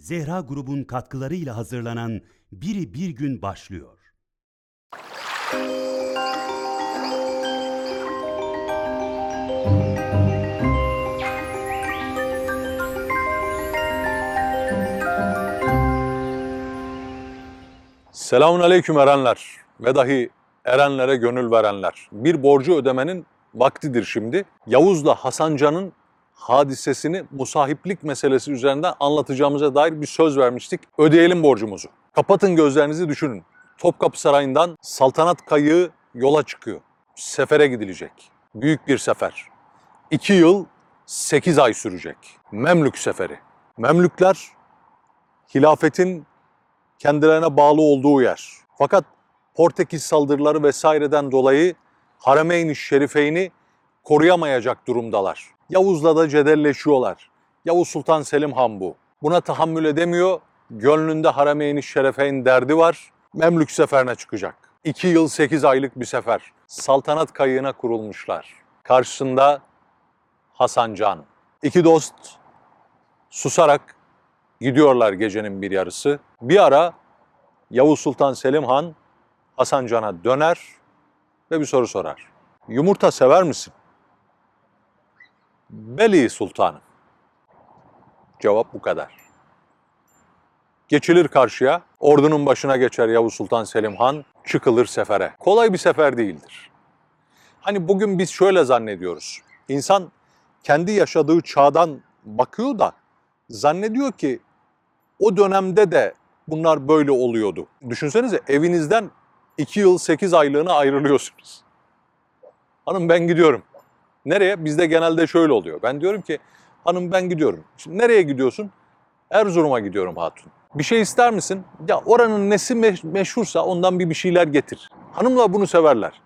Zehra grubun katkılarıyla hazırlanan Biri Bir Gün başlıyor. Selamun aleyküm erenler ve dahi erenlere gönül verenler. Bir borcu ödemenin vaktidir şimdi. Yavuz'la Hasancan'ın hadisesini musahiplik meselesi üzerinden anlatacağımıza dair bir söz vermiştik. Ödeyelim borcumuzu. Kapatın gözlerinizi düşünün. Topkapı Sarayı'ndan saltanat kayığı yola çıkıyor. Sefere gidilecek. Büyük bir sefer. İki yıl sekiz ay sürecek. Memlük seferi. Memlükler hilafetin kendilerine bağlı olduğu yer. Fakat Portekiz saldırıları vesaireden dolayı Haremeyn-i Şerifeyni koruyamayacak durumdalar. Yavuz'la da cedelleşiyorlar. Yavuz Sultan Selim Han bu. Buna tahammül edemiyor. Gönlünde Haremeyn-i Şerifeyn derdi var. Memlük seferine çıkacak. İki yıl sekiz aylık bir sefer. Saltanat kayığına kurulmuşlar. Karşısında Hasan Can. İki dost susarak Gidiyorlar gecenin bir yarısı. Bir ara Yavuz Sultan Selim Han Hasan Can'a döner ve bir soru sorar. Yumurta sever misin? Beli Sultanım. Cevap bu kadar. Geçilir karşıya, ordunun başına geçer Yavuz Sultan Selim Han, çıkılır sefere. Kolay bir sefer değildir. Hani bugün biz şöyle zannediyoruz. İnsan kendi yaşadığı çağdan bakıyor da zannediyor ki o dönemde de bunlar böyle oluyordu. Düşünsenize evinizden 2 yıl 8 aylığına ayrılıyorsunuz. Hanım ben gidiyorum. Nereye? Bizde genelde şöyle oluyor. Ben diyorum ki hanım ben gidiyorum. Şimdi nereye gidiyorsun? Erzurum'a gidiyorum hatun. Bir şey ister misin? Ya oranın nesi meş- meşhursa ondan bir bir şeyler getir. Hanımlar bunu severler.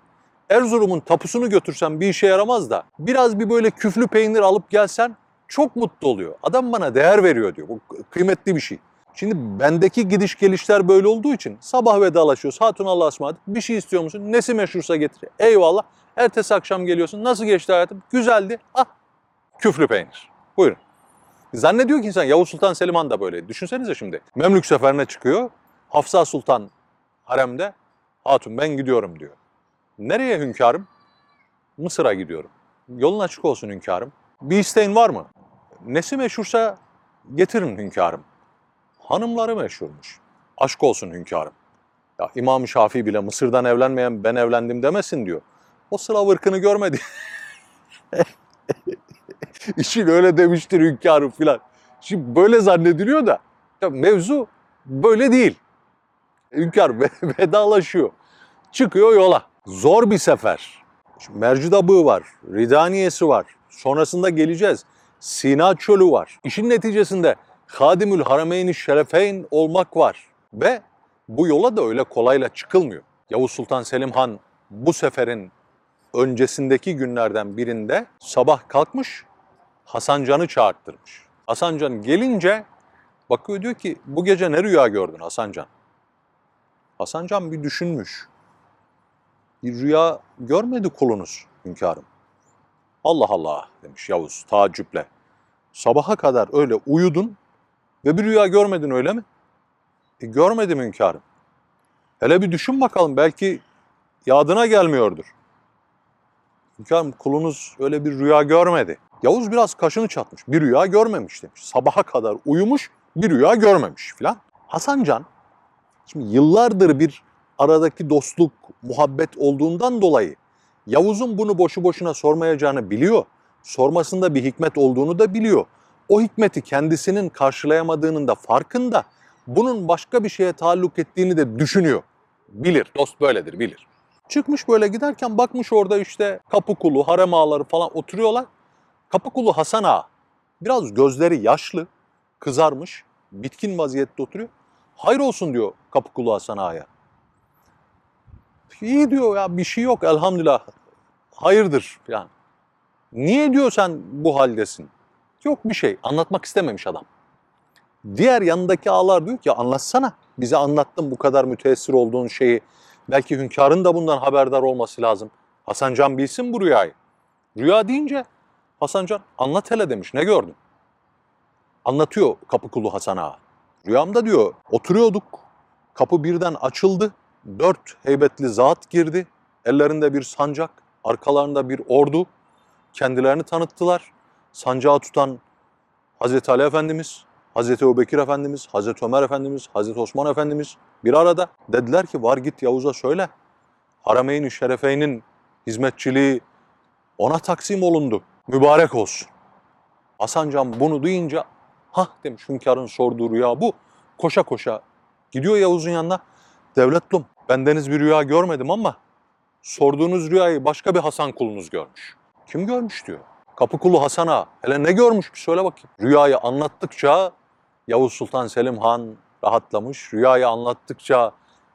Erzurum'un tapusunu götürsen bir işe yaramaz da biraz bir böyle küflü peynir alıp gelsen çok mutlu oluyor. Adam bana değer veriyor diyor. Bu kıymetli bir şey. Şimdi bendeki gidiş gelişler böyle olduğu için sabah vedalaşıyoruz. Hatun Allah'a ısmarladık. Bir şey istiyor musun? Nesi meşhursa getir. Eyvallah. Ertesi akşam geliyorsun. Nasıl geçti hayatım? Güzeldi. Ah küflü peynir. Buyurun. Zannediyor ki insan Yavuz Sultan Selim Han da böyle. Düşünsenize şimdi. Memlük seferine çıkıyor. Hafsa Sultan haremde. Hatun ben gidiyorum diyor. Nereye hünkârım? Mısır'a gidiyorum. Yolun açık olsun hünkârım. Bir isteğin var mı? Nesi meşhursa getirin hünkârım. Hanımları meşhurmuş. Aşk olsun hünkârım. Ya İmam Şafii bile Mısır'dan evlenmeyen ben evlendim demesin diyor. O Slav ırkını görmedi. İşin öyle demiştir hünkârım filan. Şimdi böyle zannediliyor da mevzu böyle değil. Hünkâr ve- vedalaşıyor. Çıkıyor yola. Zor bir sefer. Şimdi Mercidabığı var, Ridaniyesi var. Sonrasında geleceğiz. Sina Çölü var. İşin neticesinde Hadimül Harameyn-i Şerefeyn olmak var. Ve bu yola da öyle kolayla çıkılmıyor. Yavuz Sultan Selim Han bu seferin öncesindeki günlerden birinde sabah kalkmış Hasan Can'ı çağırttırmış. Hasan Can gelince bakıyor diyor ki bu gece ne rüya gördün Hasan Can? Hasan Can bir düşünmüş. Bir rüya görmedi kulunuz hünkârım. Allah Allah demiş Yavuz tacüple. Sabaha kadar öyle uyudun ve bir rüya görmedin öyle mi? E, görmedim hünkârım. Hele bir düşün bakalım belki yadına gelmiyordur. Hünkârım kulunuz öyle bir rüya görmedi. Yavuz biraz kaşını çatmış. Bir rüya görmemiş demiş. Sabaha kadar uyumuş bir rüya görmemiş filan. Hasan Can şimdi yıllardır bir aradaki dostluk, muhabbet olduğundan dolayı Yavuz'un bunu boşu boşuna sormayacağını biliyor. Sormasında bir hikmet olduğunu da biliyor. O hikmeti kendisinin karşılayamadığının da farkında. Bunun başka bir şeye taalluk ettiğini de düşünüyor. Bilir, dost böyledir, bilir. Çıkmış böyle giderken bakmış orada işte kapı kulu, harem ağaları falan oturuyorlar. Kapı kulu Hasan Ağa biraz gözleri yaşlı, kızarmış, bitkin vaziyette oturuyor. Hayır olsun diyor kapı kulu Hasan Ağa'ya. İyi diyor ya bir şey yok elhamdülillah. Hayırdır yani. Niye diyor sen bu haldesin? Yok bir şey. Anlatmak istememiş adam. Diğer yanındaki ağalar diyor ki anlatsana. Bize anlattın bu kadar müteessir olduğun şeyi. Belki hünkârın da bundan haberdar olması lazım. Hasan Can bilsin bu rüyayı. Rüya deyince Hasan Can anlat hele demiş. Ne gördün? Anlatıyor kapı kulu Hasan Ağa. Rüyamda diyor oturuyorduk. Kapı birden açıldı. Dört heybetli zat girdi. Ellerinde bir sancak, arkalarında bir ordu. Kendilerini tanıttılar. Sancağı tutan Hazreti Ali Efendimiz, Hazreti Ebubekir Efendimiz, Hazreti Ömer Efendimiz, Hazreti Osman Efendimiz bir arada. Dediler ki var git Yavuz'a söyle. Harameyn-i Şerefeyn'in hizmetçiliği ona taksim olundu. Mübarek olsun. Hasan Can bunu duyunca hah demiş hünkârın sorduğu rüya bu. Koşa koşa gidiyor Yavuz'un yanına. Devletlum bendeniz bir rüya görmedim ama sorduğunuz rüyayı başka bir Hasan kulunuz görmüş. Kim görmüş diyor. Kapı kulu Hasan'a hele ne görmüş bir söyle bakayım. Rüyayı anlattıkça Yavuz Sultan Selim Han rahatlamış. Rüyayı anlattıkça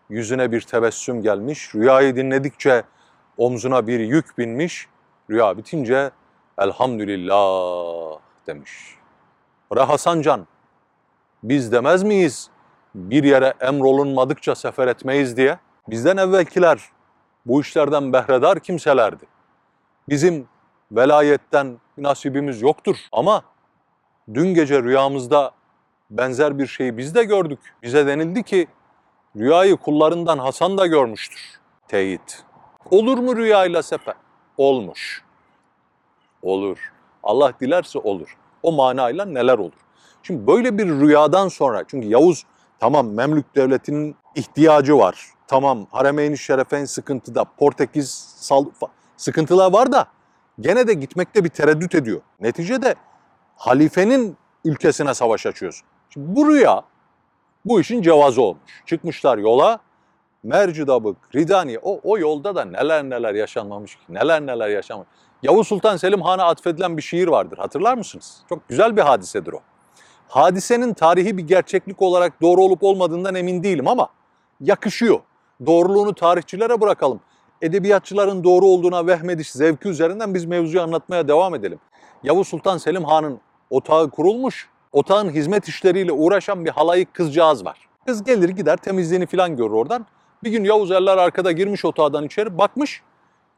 yüzüne bir tebessüm gelmiş. Rüyayı dinledikçe omzuna bir yük binmiş. Rüya bitince elhamdülillah demiş. Bre Hasan Can, biz demez miyiz bir yere emrolunmadıkça sefer etmeyiz diye? Bizden evvelkiler bu işlerden behredar kimselerdi. Bizim velayetten nasibimiz yoktur ama dün gece rüyamızda benzer bir şeyi biz de gördük. Bize denildi ki rüyayı kullarından Hasan da görmüştür. Teyit. Olur mu rüyayla sefer? Olmuş. Olur. Allah dilerse olur. O manayla neler olur? Şimdi böyle bir rüyadan sonra çünkü Yavuz tamam Memlük Devleti'nin ihtiyacı var. Tamam Haremeyn-i Şerefeyn sıkıntıda, Portekiz sal sıkıntılar var da gene de gitmekte bir tereddüt ediyor. Neticede halifenin ülkesine savaş açıyorsun. Şimdi bu rüya bu işin cevazı olmuş. Çıkmışlar yola. Mercidabık, Ridani o, o yolda da neler neler yaşanmamış ki. Neler neler yaşanmış. Yavuz Sultan Selim Han'a atfedilen bir şiir vardır. Hatırlar mısınız? Çok güzel bir hadisedir o. Hadisenin tarihi bir gerçeklik olarak doğru olup olmadığından emin değilim ama yakışıyor. Doğruluğunu tarihçilere bırakalım. Edebiyatçıların doğru olduğuna vehmediş zevki üzerinden biz mevzuyu anlatmaya devam edelim. Yavuz Sultan Selim Han'ın otağı kurulmuş. Otağın hizmet işleriyle uğraşan bir halayık kızcağız var. Kız gelir gider temizliğini falan görür oradan. Bir gün Yavuz eller arkada girmiş otağdan içeri bakmış.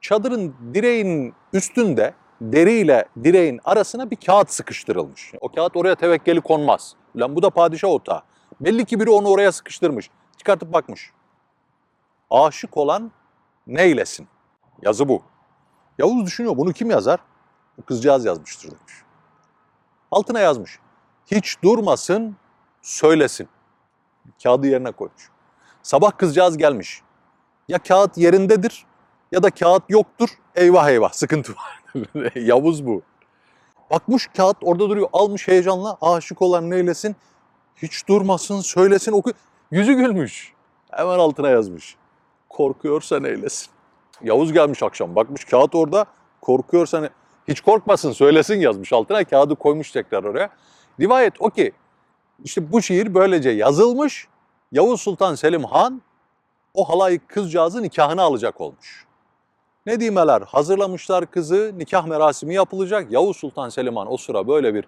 Çadırın direğinin üstünde deriyle direğin arasına bir kağıt sıkıştırılmış. O kağıt oraya tevekkeli konmaz. Lan bu da padişah otağı. Belli ki biri onu oraya sıkıştırmış. Çıkartıp bakmış. Aşık olan neylesin? Yazı bu. Yavuz düşünüyor bunu kim yazar? Bu kızcağız yazmıştır demiş. Altına yazmış. Hiç durmasın, söylesin. Kağıdı yerine koymuş. Sabah kızcağız gelmiş. Ya kağıt yerindedir ya da kağıt yoktur. Eyvah eyvah sıkıntı var. Yavuz bu. Bakmış kağıt orada duruyor. Almış heyecanla aşık olan neylesin? Hiç durmasın, söylesin, oku. Yüzü gülmüş. Hemen altına yazmış. Korkuyorsa neylesin? Yavuz gelmiş akşam. Bakmış kağıt orada. Korkuyorsa ne? Hiç korkmasın, söylesin yazmış altına. Kağıdı koymuş tekrar oraya. Rivayet o ki işte bu şiir böylece yazılmış. Yavuz Sultan Selim Han o halayık kızcağızın nikahını alacak olmuş. Nedimeler hazırlamışlar kızı, nikah merasimi yapılacak. Yavuz Sultan Selim Han o sıra böyle bir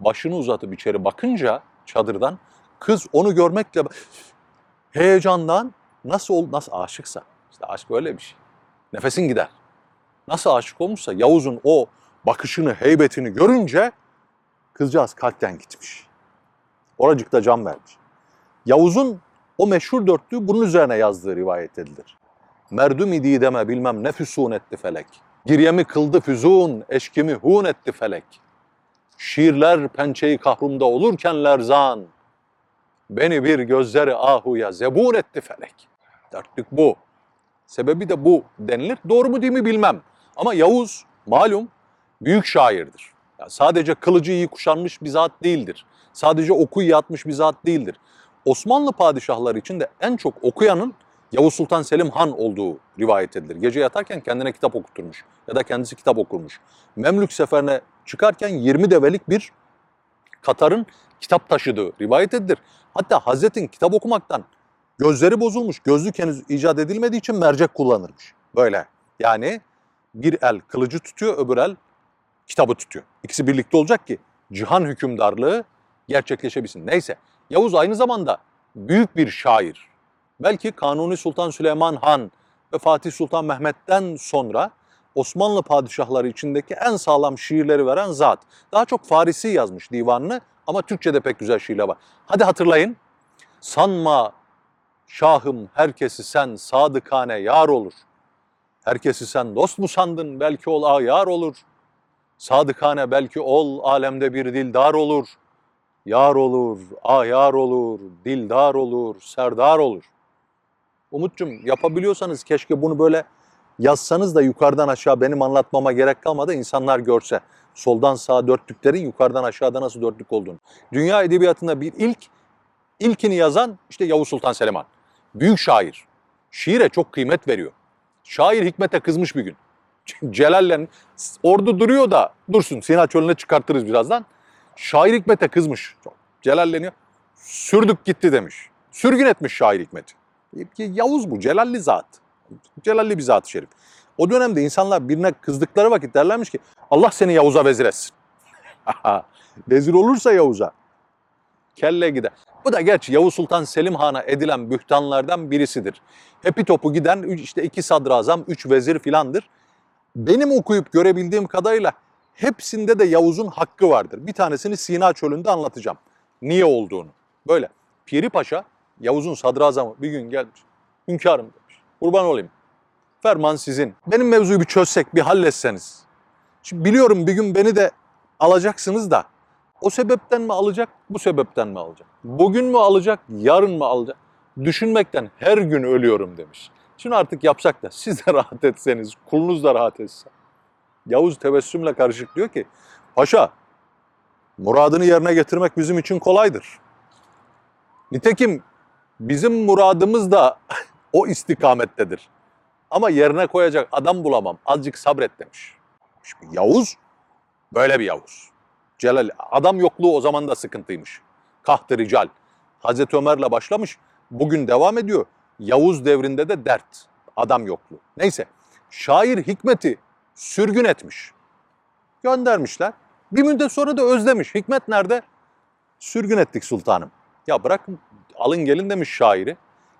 başını uzatıp içeri bakınca çadırdan kız onu görmekle heyecandan nasıl ol nasıl aşıksa işte aşk böyle bir şey. Nefesin gider. Nasıl aşık olmuşsa Yavuz'un o bakışını, heybetini görünce kızcağız kalpten gitmiş. Oracıkta can vermiş. Yavuz'un o meşhur dörtlüğü bunun üzerine yazdığı rivayet edilir. Merdüm idi deme bilmem ne füsun etti felek. Giryemi kıldı füzun, eşkimi hun etti felek. Şiirler pençeyi kahrumda olurken lerzan. Beni bir gözleri ahuya zebun etti felek. Dörtlük bu. Sebebi de bu denilir. Doğru mu değil mi bilmem. Ama Yavuz malum büyük şairdir. Yani sadece kılıcı iyi kuşanmış bir zat değildir. Sadece oku iyi atmış bir zat değildir. Osmanlı padişahları için de en çok okuyanın Yavuz Sultan Selim Han olduğu rivayet edilir. Gece yatarken kendine kitap okuturmuş ya da kendisi kitap okurmuş. Memlük seferine çıkarken 20 develik bir Katar'ın kitap taşıdığı rivayet edilir. Hatta Hazret'in kitap okumaktan gözleri bozulmuş, gözlük henüz icat edilmediği için mercek kullanırmış. Böyle yani bir el kılıcı tutuyor, öbür el kitabı tutuyor. İkisi birlikte olacak ki cihan hükümdarlığı gerçekleşebilsin. Neyse Yavuz aynı zamanda büyük bir şair. Belki Kanuni Sultan Süleyman Han ve Fatih Sultan Mehmet'ten sonra Osmanlı padişahları içindeki en sağlam şiirleri veren zat. Daha çok Farisi yazmış divanını ama Türkçe'de pek güzel şiirler var. Hadi hatırlayın Sanma şahım herkesi sen sadıkane yar olur. Herkesi sen dost mu sandın belki ol ayar olur. Sadıkane belki ol alemde bir dildar olur. Yar olur, ayar olur, dildar olur, serdar olur. Umut'cum yapabiliyorsanız keşke bunu böyle yazsanız da yukarıdan aşağı benim anlatmama gerek kalmadı insanlar görse. Soldan sağa dörtlüklerin yukarıdan aşağıda nasıl dörtlük olduğunu. Dünya edebiyatında bir ilk, ilkini yazan işte Yavuz Sultan Selim Büyük şair. Şiire çok kıymet veriyor. Şair Hikmet'e kızmış bir gün. Celal'le ordu duruyor da dursun Sina Çölü'ne çıkartırız birazdan. Şair Hikmet'e kızmış. Celalleniyor. Sürdük gitti demiş. Sürgün etmiş şair Hikmet'i. Yavuz bu, Celalli zat. Celalli bir zat-ı şerif. O dönemde insanlar birine kızdıkları vakit derlermiş ki Allah seni Yavuz'a vezir etsin. vezir olursa Yavuz'a kelle gider. Bu da gerçi Yavuz Sultan Selim Han'a edilen bühtanlardan birisidir. Hepi topu giden işte iki sadrazam, üç vezir filandır. Benim okuyup görebildiğim kadarıyla hepsinde de Yavuz'un hakkı vardır. Bir tanesini Sina Çölü'nde anlatacağım. Niye olduğunu. Böyle. Piri Paşa, Yavuz'un sadrazamı bir gün gelmiş. Hünkârım demiş. Kurban olayım. Ferman sizin. Benim mevzuyu bir çözsek, bir halletseniz. Şimdi biliyorum bir gün beni de alacaksınız da o sebepten mi alacak, bu sebepten mi alacak? Bugün mü alacak, yarın mı alacak? Düşünmekten her gün ölüyorum demiş. Şimdi artık yapsak da siz de rahat etseniz, kulunuz da rahat etse. Yavuz tebessümle karışık diyor ki, Paşa, muradını yerine getirmek bizim için kolaydır. Nitekim bizim muradımız da o istikamettedir. Ama yerine koyacak adam bulamam, azıcık sabret demiş. Şimdi Yavuz, böyle bir Yavuz. Celal, adam yokluğu o zaman da sıkıntıymış. Kahtı rical. Hazreti Ömer'le başlamış, bugün devam ediyor. Yavuz devrinde de dert, adam yokluğu. Neyse, şair Hikmet'i sürgün etmiş. Göndermişler. Bir müddet sonra da özlemiş. Hikmet nerede? Sürgün ettik sultanım. Ya bırakın alın gelin demiş şairi.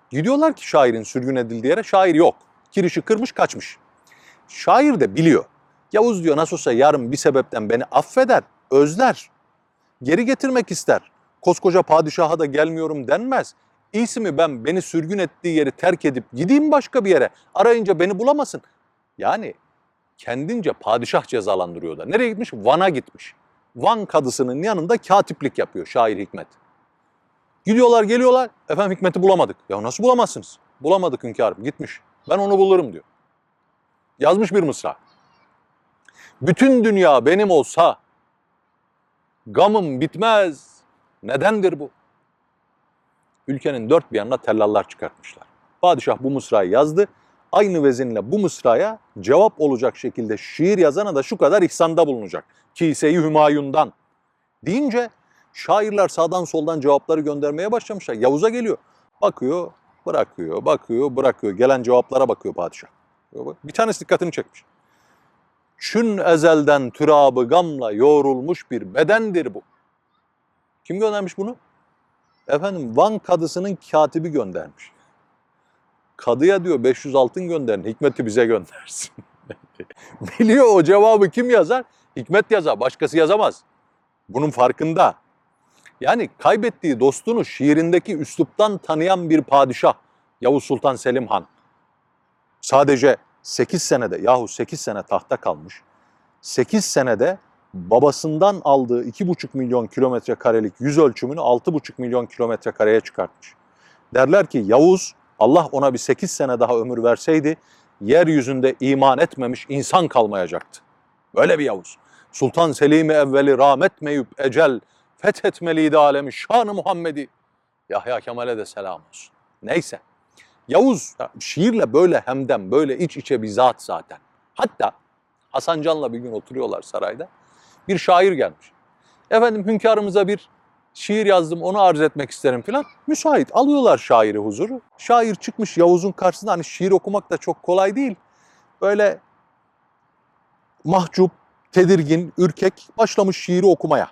Gidiyorlar ki şairin sürgün edildiği yere şair yok. Kirişi kırmış kaçmış. Şair de biliyor. Yavuz diyor nasıl olsa yarın bir sebepten beni affeder, özler. Geri getirmek ister. Koskoca padişaha da gelmiyorum denmez. İyisi mi ben beni sürgün ettiği yeri terk edip gideyim başka bir yere. Arayınca beni bulamasın. Yani kendince padişah cezalandırıyor da. Nereye gitmiş? Van'a gitmiş. Van kadısının yanında katiplik yapıyor şair Hikmet. Gidiyorlar geliyorlar. Efendim Hikmet'i bulamadık. Ya nasıl bulamazsınız? Bulamadık hünkârım gitmiş. Ben onu bulurum diyor. Yazmış bir mısra. Bütün dünya benim olsa gamım bitmez. Nedendir bu? Ülkenin dört bir yanına tellallar çıkartmışlar. Padişah bu mısrayı yazdı. Aynı vezinle bu mısraya cevap olacak şekilde şiir yazana da şu kadar ihsanda bulunacak. Kise-i Hümayun'dan. Deyince şairler sağdan soldan cevapları göndermeye başlamışlar. Yavuz'a geliyor. Bakıyor, bırakıyor, bakıyor, bırakıyor. Gelen cevaplara bakıyor padişah. Bir tanesi dikkatini çekmiş. Çün ezelden türabı gamla yoğrulmuş bir bedendir bu. Kim göndermiş bunu? Efendim Van kadısının katibi göndermiş. Kadıya diyor 500 altın gönderin, Hikmet'i bize göndersin. Biliyor o cevabı kim yazar? Hikmet yazar, başkası yazamaz. Bunun farkında. Yani kaybettiği dostunu şiirindeki üsluptan tanıyan bir padişah Yavuz Sultan Selim Han. Sadece 8 senede yahu 8 sene tahta kalmış. 8 senede babasından aldığı 2,5 milyon kilometre karelik yüz ölçümünü 6,5 milyon kilometre kareye çıkartmış. Derler ki Yavuz Allah ona bir 8 sene daha ömür verseydi yeryüzünde iman etmemiş insan kalmayacaktı. Böyle bir Yavuz. Sultan Selim-i evveli rahmet meyüp ecel fethetmeliydi alemi şanı Muhammed'i. Yahya Kemal'e de selam olsun. Neyse. Yavuz ya, şiirle böyle hemden böyle iç içe bir zat zaten. Hatta Hasan Can'la bir gün oturuyorlar sarayda. Bir şair gelmiş. Efendim hünkârımıza bir şiir yazdım onu arz etmek isterim filan. Müsait alıyorlar şairi huzuru. Şair çıkmış Yavuz'un karşısında hani şiir okumak da çok kolay değil. Böyle mahcup, tedirgin, ürkek başlamış şiiri okumaya.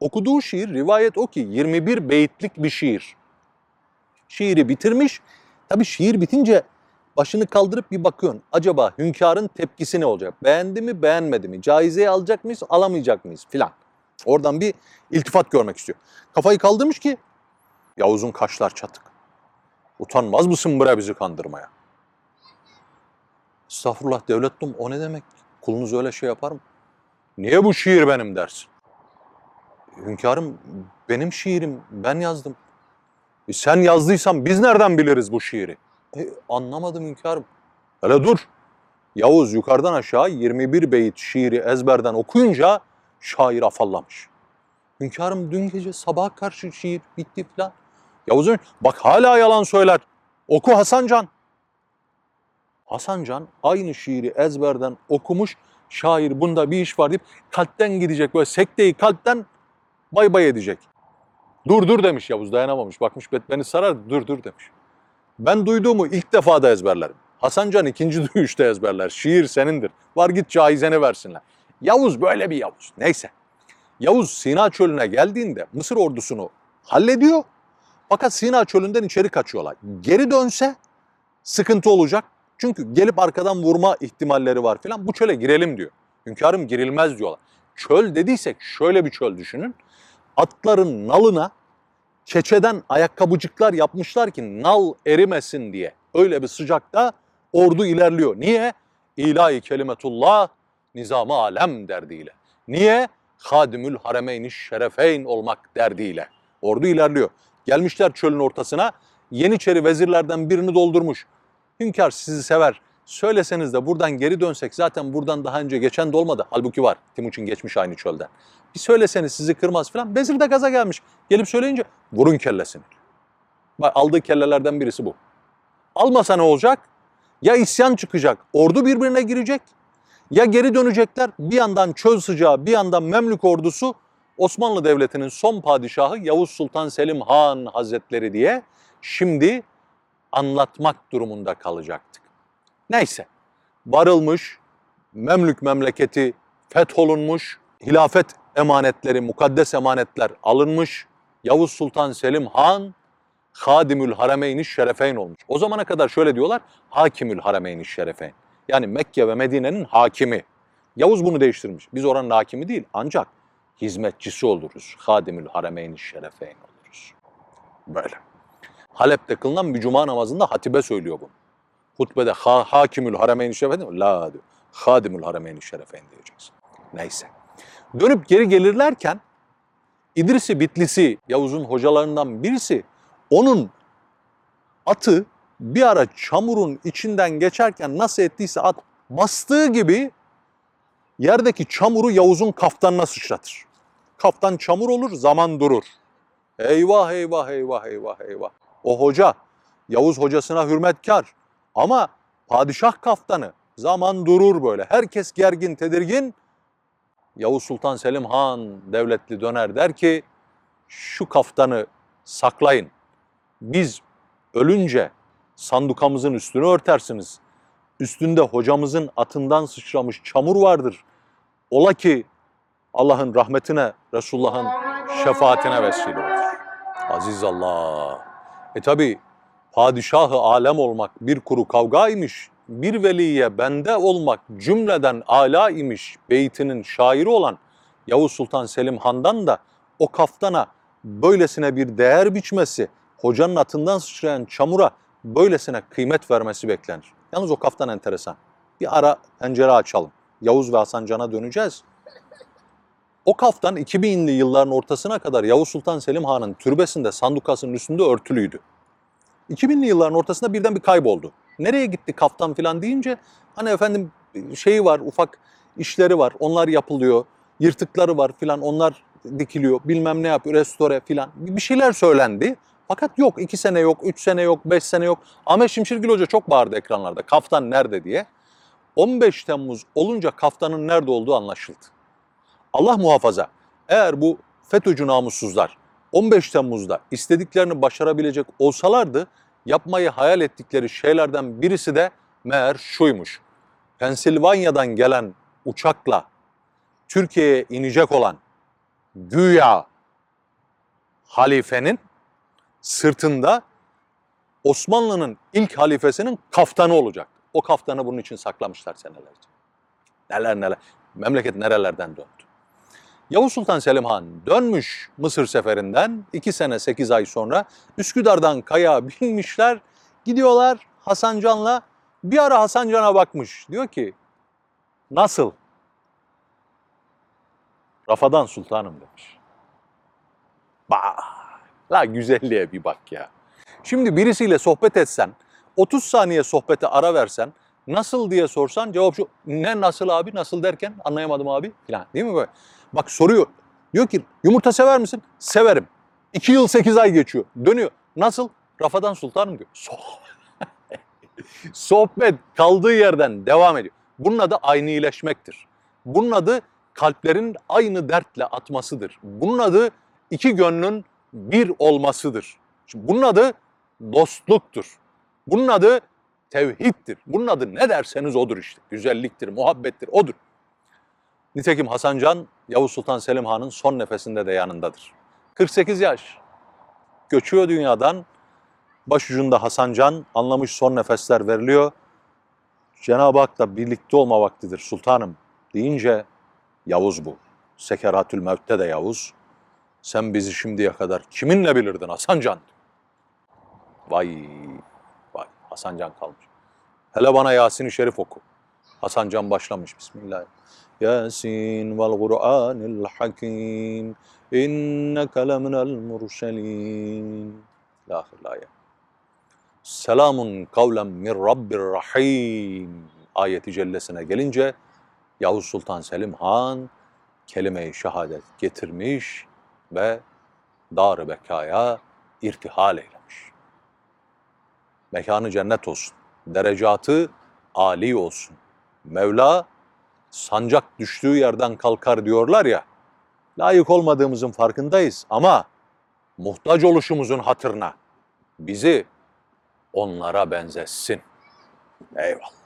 Okuduğu şiir rivayet o ki 21 beyitlik bir şiir. Şiiri bitirmiş. Tabii şiir bitince başını kaldırıp bir bakıyorsun. Acaba hünkârın tepkisi ne olacak? Beğendi mi, beğenmedi mi? Caizeyi alacak mıyız, alamayacak mıyız filan. Oradan bir iltifat görmek istiyor. Kafayı kaldırmış ki Yavuz'un kaşlar çatık. Utanmaz mısın bre bizi kandırmaya? Estağfurullah devletum o ne demek? Kulunuz öyle şey yapar mı? Niye bu şiir benim dersin? Hünkârım benim şiirim ben yazdım. E sen yazdıysan biz nereden biliriz bu şiiri? E, anlamadım hünkârım. Hele dur. Yavuz yukarıdan aşağı 21 beyit şiiri ezberden okuyunca şair afallamış. Hünkârım dün gece sabaha karşı şiir bitti filan. Yavuz'un bak hala yalan söyler. Oku Hasancan. Hasancan aynı şiiri ezberden okumuş. Şair bunda bir iş var deyip kalpten gidecek böyle sekteyi kalpten bay bay edecek. Dur dur demiş Yavuz dayanamamış. Bakmış beni sarar dur dur demiş. Ben duyduğumu ilk defa da ezberlerim. Hasancan ikinci duyuşta ezberler. Şiir senindir. Var git caizeni versinler. Yavuz böyle bir Yavuz. Neyse. Yavuz Sina çölüne geldiğinde Mısır ordusunu hallediyor. Fakat Sina çölünden içeri kaçıyorlar. Geri dönse sıkıntı olacak. Çünkü gelip arkadan vurma ihtimalleri var filan. Bu çöle girelim diyor. Hünkârım girilmez diyorlar. Çöl dediysek şöyle bir çöl düşünün. Atların nalına keçeden ayakkabıcıklar yapmışlar ki nal erimesin diye. Öyle bir sıcakta ordu ilerliyor. Niye? İlahi kelimetullah nizamı alem derdiyle. Niye? Hadimül haremeyni şerefeyn olmak derdiyle. Ordu ilerliyor. Gelmişler çölün ortasına. Yeniçeri vezirlerden birini doldurmuş. Hünkâr sizi sever. Söyleseniz de buradan geri dönsek zaten buradan daha önce geçen de olmadı. Halbuki var. Timuçin geçmiş aynı çölden. Bir söyleseniz sizi kırmaz falan. Vezir de gaza gelmiş. Gelip söyleyince vurun kellesini. Bak aldığı kellelerden birisi bu. Almasa ne olacak? Ya isyan çıkacak, ordu birbirine girecek. Ya geri dönecekler. Bir yandan çöl sıcağı, bir yandan Memlük ordusu Osmanlı Devleti'nin son padişahı Yavuz Sultan Selim Han Hazretleri diye şimdi anlatmak durumunda kalacaktık. Neyse, varılmış, Memlük memleketi fetholunmuş, hilafet emanetleri, mukaddes emanetler alınmış, Yavuz Sultan Selim Han Hadimül Harameyni Şerefeyn olmuş. O zamana kadar şöyle diyorlar, Hakimül Harameyni Şerefeyn. Yani Mekke ve Medine'nin hakimi. Yavuz bunu değiştirmiş. Biz oranın hakimi değil ancak hizmetçisi oluruz. Hadimül Harameyni Şerefeyn oluruz. Böyle. Halep'te kılınan bir cuma namazında hatibe söylüyor bunu. Hutbede ha, Hakimül Harameyni Şerefeyn La diyor. Hadimül Harameyni diyeceksin. Neyse. Dönüp geri gelirlerken İdrisi Bitlisi Yavuz'un hocalarından birisi onun atı bir ara çamurun içinden geçerken nasıl ettiyse at bastığı gibi yerdeki çamuru Yavuz'un kaftanına sıçratır. Kaftan çamur olur, zaman durur. Eyvah eyvah eyvah eyvah eyvah. O hoca Yavuz hocasına hürmetkar ama padişah kaftanı zaman durur böyle. Herkes gergin, tedirgin. Yavuz Sultan Selim Han devletli döner der ki şu kaftanı saklayın. Biz ölünce sandukamızın üstünü örtersiniz. Üstünde hocamızın atından sıçramış çamur vardır. Ola ki Allah'ın rahmetine, Resulullah'ın şefaatine vesile olur. Aziz Allah. E tabi padişahı alem olmak bir kuru kavgaymış. Bir veliye bende olmak cümleden ala imiş beytinin şairi olan Yavuz Sultan Selim Han'dan da o kaftana böylesine bir değer biçmesi, hocanın atından sıçrayan çamura böylesine kıymet vermesi beklenir. Yalnız o kaftan enteresan. Bir ara pencere açalım. Yavuz ve Hasan Can'a döneceğiz. O kaftan 2000'li yılların ortasına kadar Yavuz Sultan Selim Han'ın türbesinde sandukasının üstünde örtülüydü. 2000'li yılların ortasında birden bir kayboldu. Nereye gitti kaftan falan deyince hani efendim şeyi var ufak işleri var onlar yapılıyor. Yırtıkları var filan onlar dikiliyor bilmem ne yapıyor restore filan bir şeyler söylendi. Fakat yok iki sene yok, üç sene yok, beş sene yok. Ahmet Şimşirgil Hoca çok bağırdı ekranlarda kaftan nerede diye. 15 Temmuz olunca kaftanın nerede olduğu anlaşıldı. Allah muhafaza eğer bu FETÖ'cü namussuzlar 15 Temmuz'da istediklerini başarabilecek olsalardı yapmayı hayal ettikleri şeylerden birisi de meğer şuymuş. Pensilvanya'dan gelen uçakla Türkiye'ye inecek olan güya halifenin sırtında Osmanlı'nın ilk halifesinin kaftanı olacak. O kaftanı bunun için saklamışlar senelerce. Neler neler. Memleket nerelerden döndü. Yavuz Sultan Selim Han dönmüş Mısır seferinden 2 sene 8 ay sonra Üsküdar'dan kaya binmişler. Gidiyorlar Hasan Can'la. Bir ara Hasan Can'a bakmış. Diyor ki nasıl? Rafadan sultanım demiş. Bak la güzelliğe bir bak ya. Şimdi birisiyle sohbet etsen 30 saniye sohbete ara versen nasıl diye sorsan cevap şu ne nasıl abi nasıl derken anlayamadım abi filan değil mi böyle? Bak soruyor. Diyor ki yumurta sever misin? Severim. 2 yıl 8 ay geçiyor. Dönüyor. Nasıl? Rafadan sultanım diyor. So- Sohbet kaldığı yerden devam ediyor. Bunun adı aynileşmektir. Bunun adı kalplerin aynı dertle atmasıdır. Bunun adı iki gönlün bir olmasıdır. Şimdi bunun adı dostluktur. Bunun adı tevhiddir. Bunun adı ne derseniz odur işte. Güzelliktir, muhabbettir, odur. Nitekim Hasan Can, Yavuz Sultan Selim Han'ın son nefesinde de yanındadır. 48 yaş. Göçüyor dünyadan. Başucunda Hasan Can anlamış son nefesler veriliyor. Cenab-ı Hak'la birlikte olma vaktidir sultanım deyince Yavuz bu. Sekeratül Mevt'te de Yavuz. Sen bizi şimdiye kadar kiminle bilirdin Hasan Can? Vay vay Hasan Can kalmış. Hele bana Yasin-i Şerif oku. Hasan Can başlamış Bismillah. Vel Kur'anil Hakim inneke leminel murselin. Lahir ayet. Selamun kavlen min Rabbir Rahim ayeti cellesine gelince Yavuz Sultan Selim Han kelime-i şehadet getirmiş ve dar-ı bekaya irtihal eylemiş. Mekanı cennet olsun, derecatı âli olsun. Mevla sancak düştüğü yerden kalkar diyorlar ya, layık olmadığımızın farkındayız ama muhtaç oluşumuzun hatırına bizi onlara benzetsin. Eyvallah.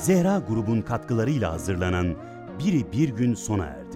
Zehra grubun katkılarıyla hazırlanan Biri Bir Gün sona erdi.